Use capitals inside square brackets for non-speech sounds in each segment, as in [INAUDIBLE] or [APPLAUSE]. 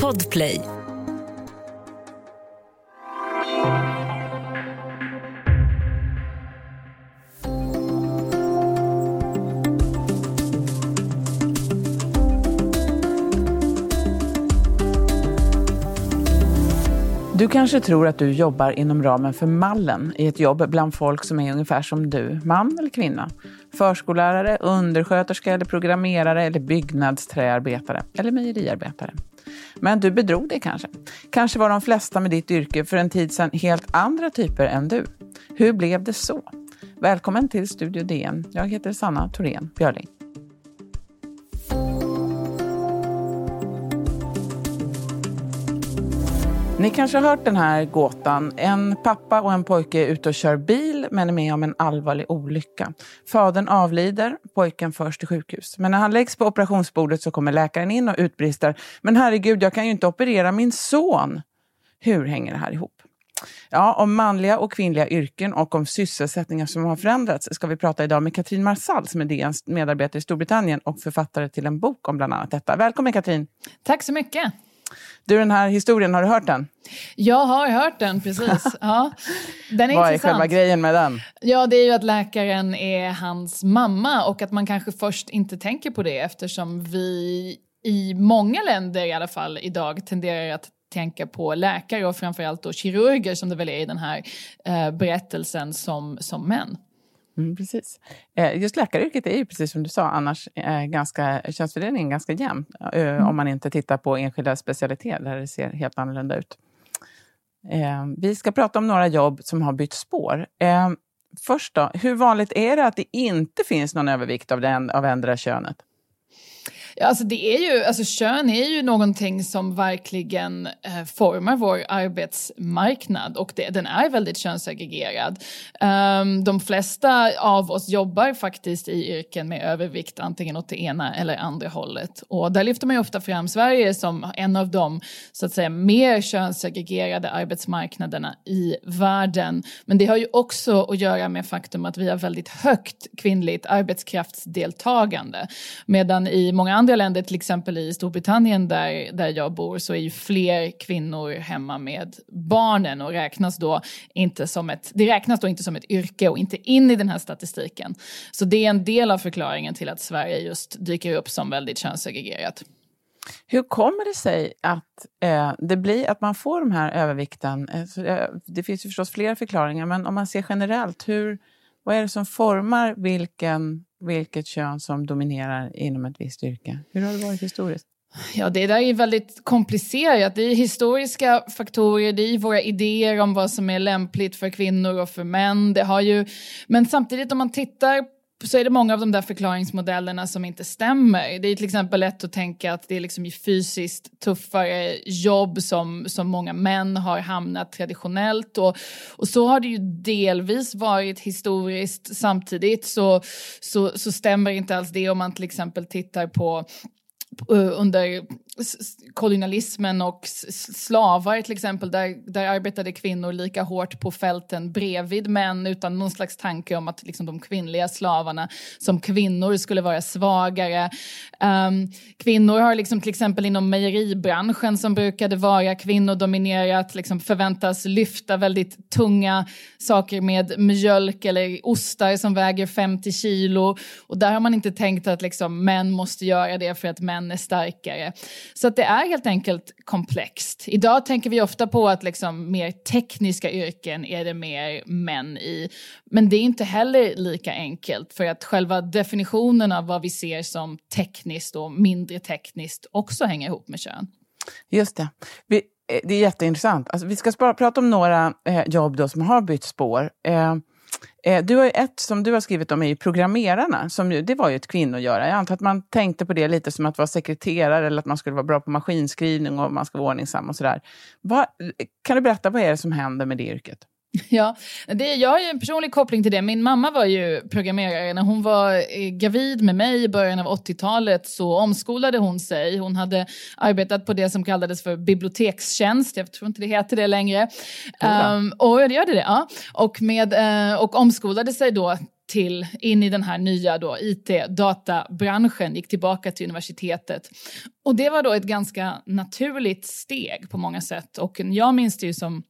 Podplay Du kanske tror att du jobbar inom ramen för mallen i ett jobb bland folk som är ungefär som du, man eller kvinna. Förskollärare, undersköterska eller programmerare eller byggnadsträarbetare eller mejeriarbetare. Men du bedrog dig kanske. Kanske var de flesta med ditt yrke för en tid sedan helt andra typer än du. Hur blev det så? Välkommen till Studio DN. Jag heter Sanna Thorén Björling. Ni kanske har hört den här gåtan. En pappa och en pojke är ute och kör bil men är med om en allvarlig olycka. Fadern avlider, pojken förs till sjukhus. Men när han läggs på operationsbordet så kommer läkaren in och utbrister Men herregud, jag kan ju inte operera min son. Hur hänger det här ihop? Ja, om manliga och kvinnliga yrken och om sysselsättningar som har förändrats ska vi prata idag med Katrin Marsall som är DNs medarbetare i Storbritannien och författare till en bok om bland annat detta. Välkommen Katrin! Tack så mycket! Du, den här historien, har du hört den? Jag har hört den, precis. [LAUGHS] Ja. Den är Vad intressant. är själva grejen med den? Ja, det är ju att läkaren är hans mamma och att man kanske först inte tänker på det eftersom vi i många länder i alla fall idag tenderar att tänka på läkare och framförallt då kirurger som det väl är i den här eh, berättelsen som, som män. Mm, precis. Eh, just läkaryrket är ju precis som du sa annars eh, ganska, könsfördelningen ganska jämn eh, mm. om man inte tittar på enskilda specialiteter där det ser helt annorlunda ut. Vi ska prata om några jobb som har bytt spår. Först då, hur vanligt är det att det inte finns någon övervikt av, den, av ändra könet? Ja, alltså det är ju, alltså kön är ju någonting som verkligen eh, formar vår arbetsmarknad och det, den är väldigt könssegregerad. Um, de flesta av oss jobbar faktiskt i yrken med övervikt antingen åt det ena eller andra hållet. Och där lyfter man ju ofta fram Sverige som en av de så att säga mer könssegregerade arbetsmarknaderna i världen. Men det har ju också att göra med faktum att vi har väldigt högt kvinnligt arbetskraftsdeltagande medan i många andra länder, till exempel i Storbritannien där, där jag bor, så är ju fler kvinnor hemma med barnen och räknas då inte som ett, det räknas då inte som ett yrke och inte in i den här statistiken. Så det är en del av förklaringen till att Sverige just dyker upp som väldigt könssegregerat. Hur kommer det sig att eh, det blir att man får de här övervikten? Eh, eh det finns ju förstås flera förklaringar, men om man ser generellt, hur, vad är det som formar vilken vilket kön som dominerar inom ett visst yrke? Hur har det varit historiskt? Ja, det där är väldigt komplicerat. Det är historiska faktorer, det är våra idéer om vad som är lämpligt för kvinnor och för män. Det har ju, men samtidigt om man tittar så är det många av de där förklaringsmodellerna som inte stämmer. Det är till exempel lätt att tänka att det är liksom i fysiskt tuffare jobb som, som många män har hamnat traditionellt och, och så har det ju delvis varit historiskt. Samtidigt så, så, så stämmer inte alls det om man till exempel tittar på under kolonialismen och slavar till exempel, där, där arbetade kvinnor lika hårt på fälten bredvid män utan någon slags tanke om att liksom, de kvinnliga slavarna som kvinnor skulle vara svagare. Um, kvinnor har liksom, till exempel inom mejeribranschen som brukade vara kvinnodominerat liksom, förväntas lyfta väldigt tunga saker med mjölk eller ostar som väger 50 kilo och där har man inte tänkt att liksom, män måste göra det för att män är starkare. Så att det är helt enkelt komplext. Idag tänker vi ofta på att liksom mer tekniska yrken är det mer män i. Men det är inte heller lika enkelt för att själva definitionen av vad vi ser som tekniskt och mindre tekniskt också hänger ihop med kön. Just det. Vi, eh, det är jätteintressant. Alltså, vi ska prata om några eh, jobb då som har bytt spår. Eh, Eh, du har ett som du har skrivit om är ju programmerarna. Som ju, det var ju ett kvinnogöra. Jag antar att man tänkte på det lite som att vara sekreterare eller att man skulle vara bra på maskinskrivning och man ska vara ordningsam och sådär. Va, kan du berätta vad är det som händer med det yrket? [LAUGHS] Ja, det, jag har ju en personlig koppling till det. Min mamma var ju programmerare. När hon var eh, gravid med mig i början av 80-talet så omskolade hon sig. Hon hade arbetat på det som kallades för bibliotekstjänst. Jag tror inte det heter det längre. Um, och det gör det, ja. Och, med, uh, och omskolade sig då till, in i den här nya då, IT-databranschen, gick tillbaka till universitetet. Och det var då ett ganska naturligt steg på många sätt. Och jag minns det ju som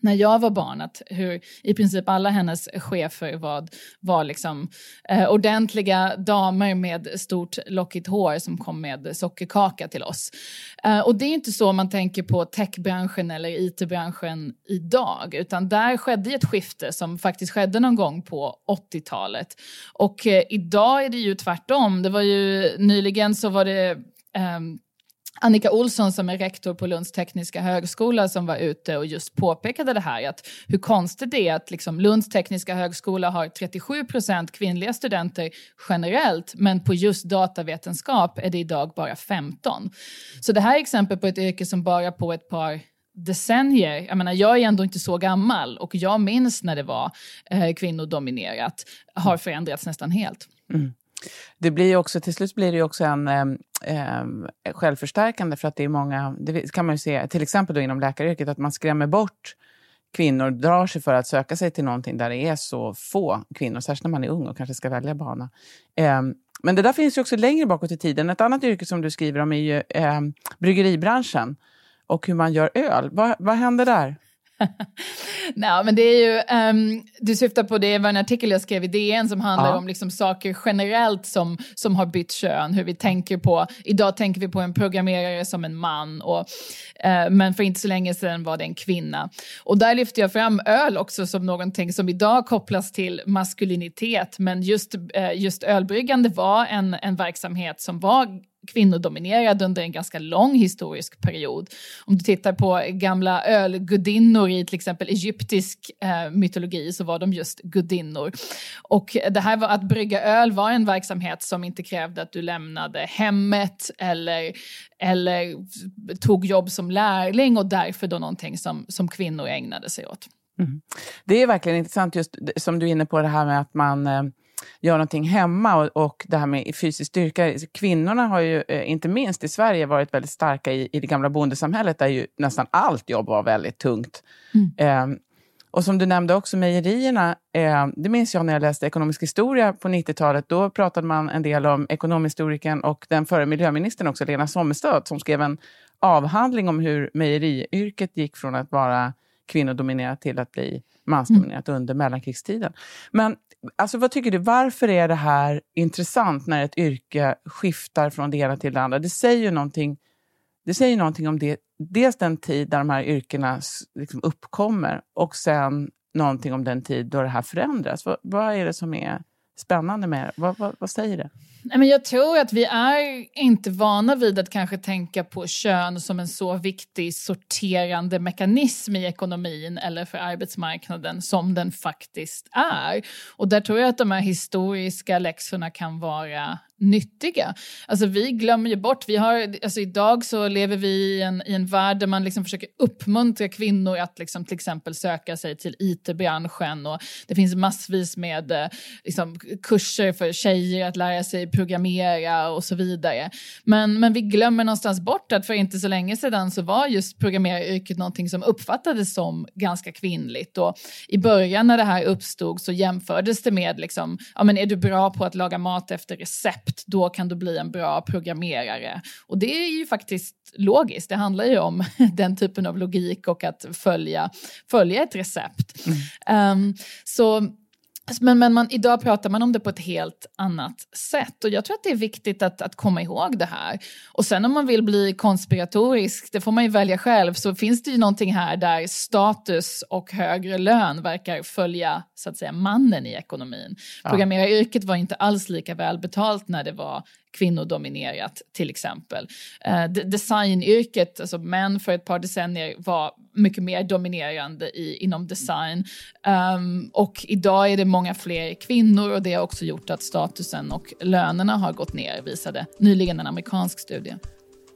när jag var barn, att hur i princip alla hennes chefer var, var liksom, eh, ordentliga damer med stort lockigt hår som kom med sockerkaka till oss. Eh, och det är inte så man tänker på techbranschen eller it-branschen idag, utan där skedde ett skifte som faktiskt skedde någon gång på 80-talet. Och eh, idag är det ju tvärtom. Det var ju nyligen så var det Um, Annika Olsson som är rektor på Lunds tekniska högskola som var ute och just påpekade det här att hur konstigt det är att liksom Lunds tekniska högskola har 37 procent kvinnliga studenter generellt men på just datavetenskap är det idag bara 15. Så det här är exempel på ett yrke som bara på ett par decennier, jag menar jag är ändå inte så gammal och jag minns när det var eh, kvinnodominerat, har förändrats nästan helt. Mm. Det blir också, till slut blir det också en eh, eh, självförstärkande för att det är många, det kan man ju se till exempel då inom läkaryrket, att man skrämmer bort kvinnor drar sig för att söka sig till någonting där det är så få kvinnor, särskilt när man är ung och kanske ska välja bana. Eh, men det där finns ju också längre bakåt i tiden. Ett annat yrke som du skriver om är ju eh, bryggeribranschen och hur man gör öl. Va, vad händer där? [LAUGHS] Nej, men det är ju, um, du syftar på det var en artikel jag skrev i DN som handlar ja. om liksom saker generellt som, som har bytt kön, hur vi tänker på, idag tänker vi på en programmerare som en man, och, uh, men för inte så länge sedan var det en kvinna. Och där lyfter jag fram öl också som någonting som idag kopplas till maskulinitet, men just, uh, just ölbryggande var en, en verksamhet som var kvinnodominerad under en ganska lång historisk period. Om du tittar på gamla ölgudinnor i till exempel egyptisk eh, mytologi så var de just gudinnor. Och det här var att brygga öl var en verksamhet som inte krävde att du lämnade hemmet eller, eller tog jobb som lärling och därför då någonting som, som kvinnor ägnade sig åt. Mm. Det är verkligen intressant just som du är inne på det här med att man eh, gör någonting hemma och, och det här med fysisk styrka. Kvinnorna har ju, eh, inte minst i Sverige, varit väldigt starka i, i det gamla bondesamhället där ju nästan allt jobb var väldigt tungt. Mm. Eh, och som du nämnde också, mejerierna, eh, det minns jag när jag läste ekonomisk historia på 90-talet. Då pratade man en del om ekonomhistorikern och den förre miljöministern också, Lena Sommerstöd, som skrev en avhandling om hur mejeriyrket gick från att vara kvinnodominerat till att bli mansdominerat mm. under mellankrigstiden. Men alltså, vad tycker du, varför är det här intressant när ett yrke skiftar från det ena till det andra? Det säger ju någonting, det säger någonting om det, dels den tid där de här yrkena liksom uppkommer och sen någonting om den tid då det här förändras. Vad, vad är det som är spännande med det? Vad, vad, vad säger det? Nej, men jag tror att vi är inte vana vid att kanske tänka på kön som en så viktig sorterande mekanism i ekonomin eller för arbetsmarknaden som den faktiskt är. Och där tror jag att de här historiska läxorna kan vara nyttiga. Alltså vi glömmer ju bort, vi har, alltså idag så lever vi i en, i en värld där man liksom försöker uppmuntra kvinnor att liksom till exempel söka sig till IT-branschen och det finns massvis med eh, liksom, kurser för tjejer att lära sig programmera och så vidare. Men, men vi glömmer någonstans bort att för inte så länge sedan så var just programmeraryrket någonting som uppfattades som ganska kvinnligt och i början när det här uppstod så jämfördes det med liksom, ja men är du bra på att laga mat efter recept recept, då kan du bli en bra programmerare. Och det är ju faktiskt logiskt, det handlar ju om [LAUGHS] den typen av logik och att följa, följa ett recept. Mm. Um, så men, men man, idag pratar man om det på ett helt annat sätt och jag tror att det är viktigt att, att komma ihåg det här. Och sen om man vill bli konspiratorisk, det får man ju välja själv, så finns det ju någonting här där status och högre lön verkar följa så att säga mannen i ekonomin. Ja. Programmeraryrket var inte alls lika välbetalt när det var kvinnodominerat till exempel. Eh, designyrket, alltså män för ett par decennier var mycket mer dominerande i, inom design. Um, och idag är det många fler kvinnor och det har också gjort att statusen och lönerna har gått ner, visade nyligen en amerikansk studie.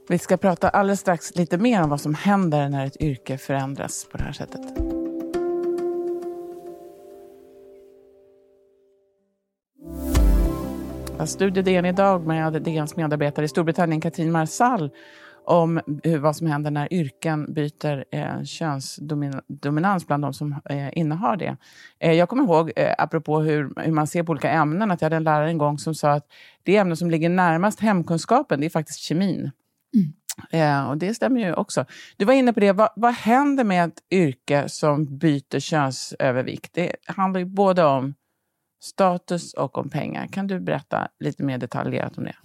Vi ska prata alldeles strax lite mer om vad som händer när ett yrke förändras på det här sättet. Studie DN idag med DNs medarbetare i Storbritannien, Katrin Marsall, om hur, vad som händer när yrken byter eh, könsdominans bland de som eh, innehar det. Eh, jag kommer ihåg, eh, apropå hur, hur man ser på olika ämnen, att jag hade en lärare en gång som sa att det ämne som ligger närmast hemkunskapen, det är faktiskt kemin. Mm. Eh, och det stämmer ju också. Du var inne på det, vad, vad händer med ett yrke som byter könsövervikt? Det handlar ju både om status och om pengar. Kan du berätta lite mer detaljerat om det?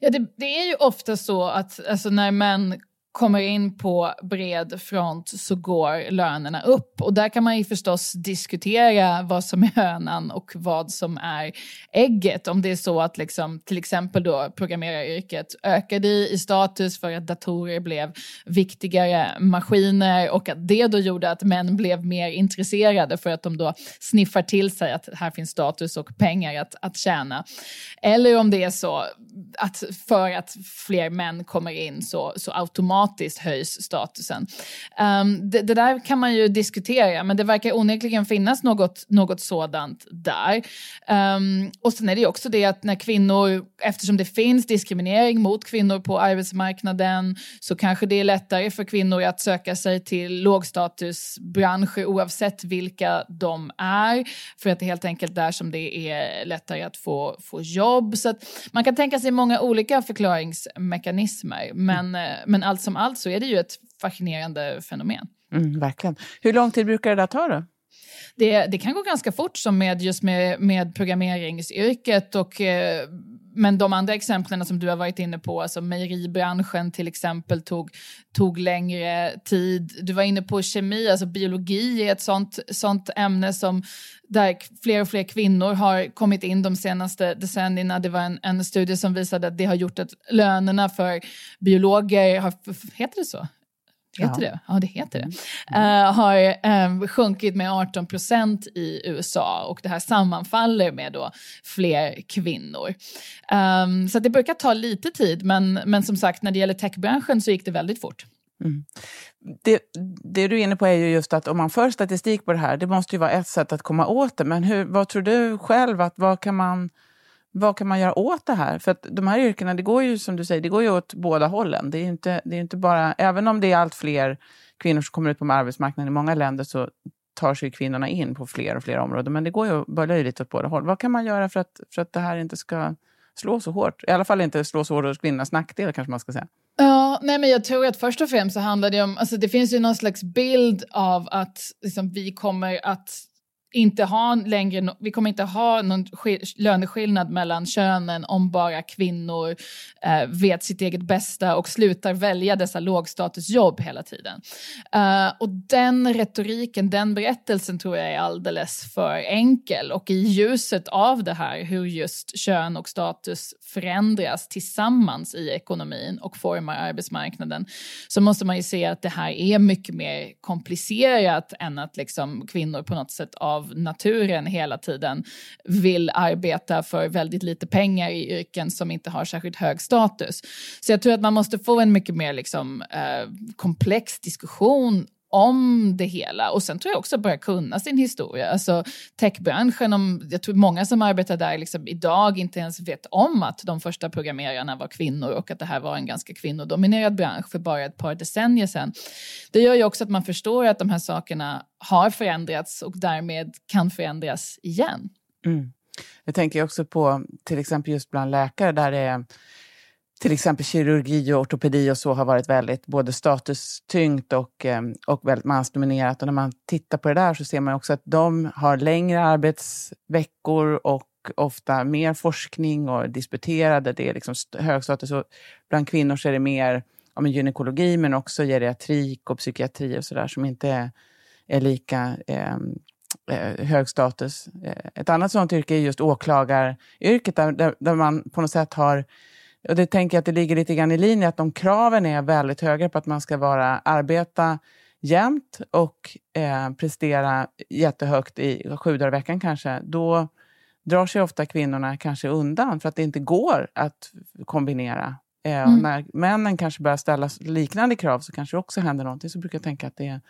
Ja, det, det är ju ofta så att alltså, när män kommer in på bred front så går lönerna upp. Och där kan man ju förstås diskutera vad som är hönan och vad som är ägget. Om det är så att liksom, till exempel då programmeraryrket ökade i status för att datorer blev viktigare maskiner och att det då gjorde att män blev mer intresserade för att de då sniffar till sig att här finns status och pengar att, att tjäna. Eller om det är så att för att fler män kommer in så, så automatiskt automatiskt höjs statusen. Um, det, det, där kan man ju diskutera, men det verkar onekligen finnas något, något sådant där. Um, och sen är det ju också det att när kvinnor, eftersom det finns diskriminering mot kvinnor på arbetsmarknaden, så kanske det är lättare för kvinnor att söka sig till lågstatusbranscher oavsett vilka de är, för att det är helt enkelt där som det är lättare att få, få jobb. Så man kan tänka sig många olika förklaringsmekanismer, men, eh, men allt som allt så är det ju ett fascinerande fenomen. Mm, verkligen. Hur lång tid brukar det där ta då? Det, det kan gå ganska fort som med just med, med programmeringsyrket och eh, men de andra exemplen som du har varit inne på, alltså mejeribranschen till exempel, tog, tog längre tid. Du var inne på kemi, alltså biologi är ett sånt, sånt ämne som där fler och fler kvinnor har kommit in de senaste decennierna. Det var en, en studie som visade att det har gjort att lönerna för biologer har, heter det så? Heter ja. det? Ja, det heter det. Uh, har um, sjunkit med 18 procent i USA och det här sammanfaller med då fler kvinnor. Um, så det brukar ta lite tid, men, men som sagt, när det gäller techbranschen så gick det väldigt fort. Mm. Det, det, du är inne på är ju just att om man för statistik på det här, det måste ju vara ett sätt att komma åt det. Men hur, vad tror du själv, att vad kan man vad kan man göra åt det här? För att de här yrkena, det går ju som du säger, det går ju åt båda hållen. Det är inte, det är inte bara, även om det är allt fler kvinnor som kommer ut på arbetsmarknaden i många länder så tar sig kvinnorna in på fler och fler områden. Men det går ju bara löjligt åt båda håll. Vad kan man göra för att, för att det här inte ska slå så hårt? I alla fall inte slå så hårt åt kvinnornas nackdel kanske man ska säga. Ja, nej men jag tror att först och främst så handlar det om, alltså det finns ju någon slags bild av att liksom, vi kommer att inte ha längre, vi kommer inte ha någon löneskillnad mellan könen om bara kvinnor eh, vet sitt eget bästa och slutar välja dessa lågstatusjobb hela tiden. Eh, och den retoriken, den berättelsen tror jag är alldeles för enkel och i ljuset av det här hur just kön och status förändras tillsammans i ekonomin och formar arbetsmarknaden så måste man ju se att det här är mycket mer komplicerat än att liksom kvinnor på något sätt av av naturen hela tiden vill arbeta för väldigt lite pengar i yrken som inte har särskilt hög status. Så jag tror att man måste få en mycket mer liksom, eh, komplex diskussion om det hela. Och sen tror jag också börja kunna sin historia. Alltså techbranschen, om, jag tror många som arbetar där liksom idag inte ens vet om att de första programmerarna var kvinnor och att det här var en ganska kvinnodominerad bransch för bara ett par decennier sedan. Det gör ju också att man förstår att de här sakerna har förändrats och därmed kan förändras igen. Mm. Jag tänker också på till exempel just bland läkare där det är till exempel kirurgi och ortopedi och så har varit väldigt både statustyngt och, ehm, och väldigt mansdominerat. Och när man tittar på det där så ser man också att de har längre arbetsveckor och ofta mer forskning och disputerade. Det är liksom hög status. Och bland kvinnor så är det mer ja, men gynekologi men också geriatrik och psykiatri och sådär som inte är, är lika ehm, eh, hög status. Eh, ett annat sådant yrke är just åklagaryrket där, där, där man på något sätt har och det tänker jag att det ligger lite grann i linje att de kraven är väldigt höga på att man ska vara, arbeta jämt och eh, prestera jättehögt i sju dagar i veckan kanske, då drar sig ofta kvinnorna kanske undan för att det inte går att kombinera. Eh, mm. När männen kanske börjar ställa liknande krav så kanske det också händer någonting. Så brukar jag tänka att det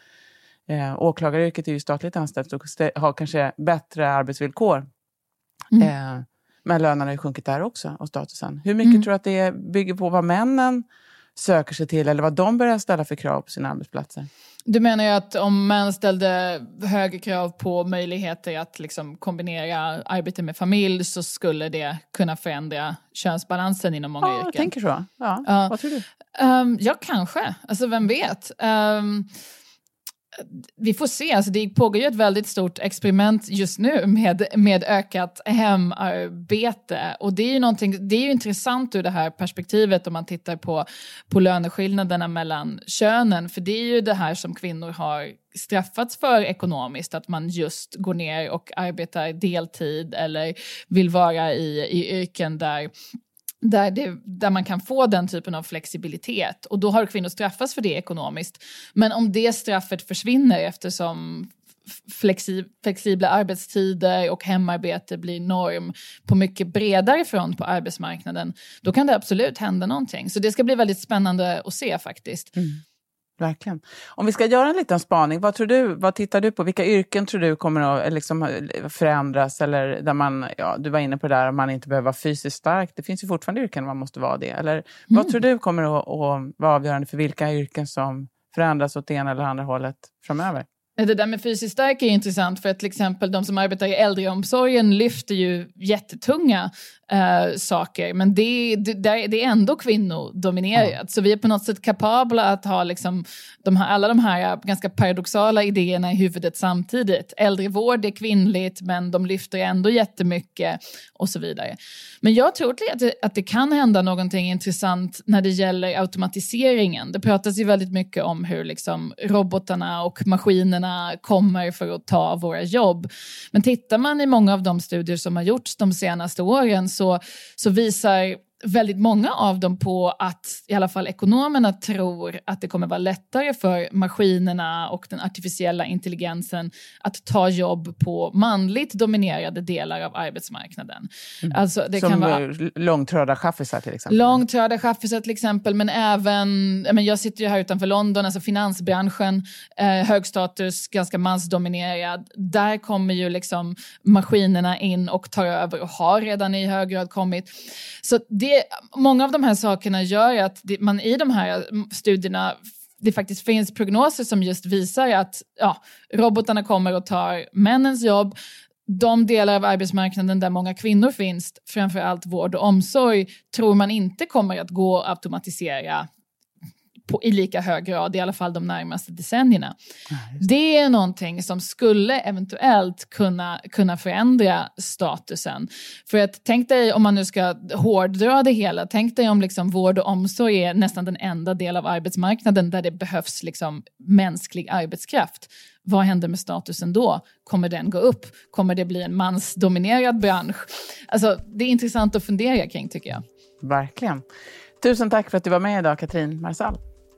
är, eh, åklagaryrket är ju statligt anställt och har kanske bättre arbetsvillkor. Mm. Eh, Men lönerna har ju sjunkit där också, och statusen. Hur mycket mm. tror du att det bygger på vad männen söker sig till eller vad de börjar ställa för krav på sina arbetsplatser? Du menar ju att om män ställde högre krav på möjligheter att liksom kombinera arbete med familj så skulle det kunna förändra könsbalansen inom många ja, yrken? jag tänker så. Ja. Uh, vad tror du? Um, ja, kanske. Alltså, vem vet? Um, vi får se, alltså det pågår ju ett väldigt stort experiment just nu med, med ökat hemarbete. Och det är ju det är ju intressant ur det här perspektivet om man tittar på, på löneskillnaderna mellan könen. För det är ju det här som kvinnor har straffats för ekonomiskt, att man just går ner och arbetar deltid eller vill vara i, i yrken där där, det, där man kan få den typen av flexibilitet. Och då har kvinnor straffats för det ekonomiskt. Men om det straffet försvinner eftersom flexi flexibla arbetstider och hemarbete blir norm på mycket bredare front på arbetsmarknaden, då kan det absolut hända någonting. Så det ska bli väldigt spännande att se faktiskt. Mm. Verkligen. Om vi ska göra en liten spaning, vad, tror du, vad tittar du på? Vilka yrken tror du kommer att eh, liksom eh, förändras? Eller där man, ja, du var inne på det där, man inte behöver vara fysiskt stark. Det finns ju fortfarande yrken där man måste vara det. Eller, mm. Vad tror du kommer att, att vara avgörande för vilka yrken som förändras åt det ena eller andra hållet framöver? Det där med fysiskt stark är intressant för att till exempel de som arbetar i äldreomsorgen lyfter ju jättetunga äh, saker men det, det, det är ändå kvinnodominerat. Mm. Så vi är på något sätt kapabla att ha liksom de här, alla de här ganska paradoxala idéerna i huvudet samtidigt. Äldrevård är kvinnligt men de lyfter ändå jättemycket och så vidare. Men jag tror att det, att det kan hända någonting intressant när det gäller automatiseringen. Det pratas ju väldigt mycket om hur liksom robotarna och maskinerna kommer för att ta våra jobb. Men tittar man i många av de studier som har gjorts de senaste åren så, så visar väldigt många av dem på att i alla fall ekonomerna tror att det kommer vara lättare för maskinerna och den artificiella intelligensen att ta jobb på manligt dominerade delar av arbetsmarknaden. Mm. Alltså, det Som kan vara långtradar chaffisar till exempel? Långtradar chaffisar till exempel, men även, men jag sitter ju här utanför London, alltså finansbranschen, eh, hög status, ganska mansdominerad. Där kommer ju liksom maskinerna in och tar över och har redan i hög grad kommit. Så det det, många av de här sakerna gör att det, man i de här eh, studierna det faktiskt finns prognoser som just visar att ja, robotarna kommer och tar männens jobb. De delar av arbetsmarknaden där många kvinnor finns, framför allt vård och omsorg, tror man inte kommer att gå att automatisera på, i lika hög grad, i alla fall de närmaste decennierna. Ja, det är någonting som skulle eventuellt kunna, kunna förändra statusen. För att tänk dig, om man nu ska hårddra det hela, tänk dig om liksom vård och omsorg är nästan den enda del av arbetsmarknaden där det behövs liksom mänsklig arbetskraft. Vad händer med statusen då? Kommer den gå upp? Kommer det bli en mansdominerad bransch? Alltså, det är intressant att fundera kring tycker jag. Verkligen. Tusen tack för att du var med idag, Katrin Marsall.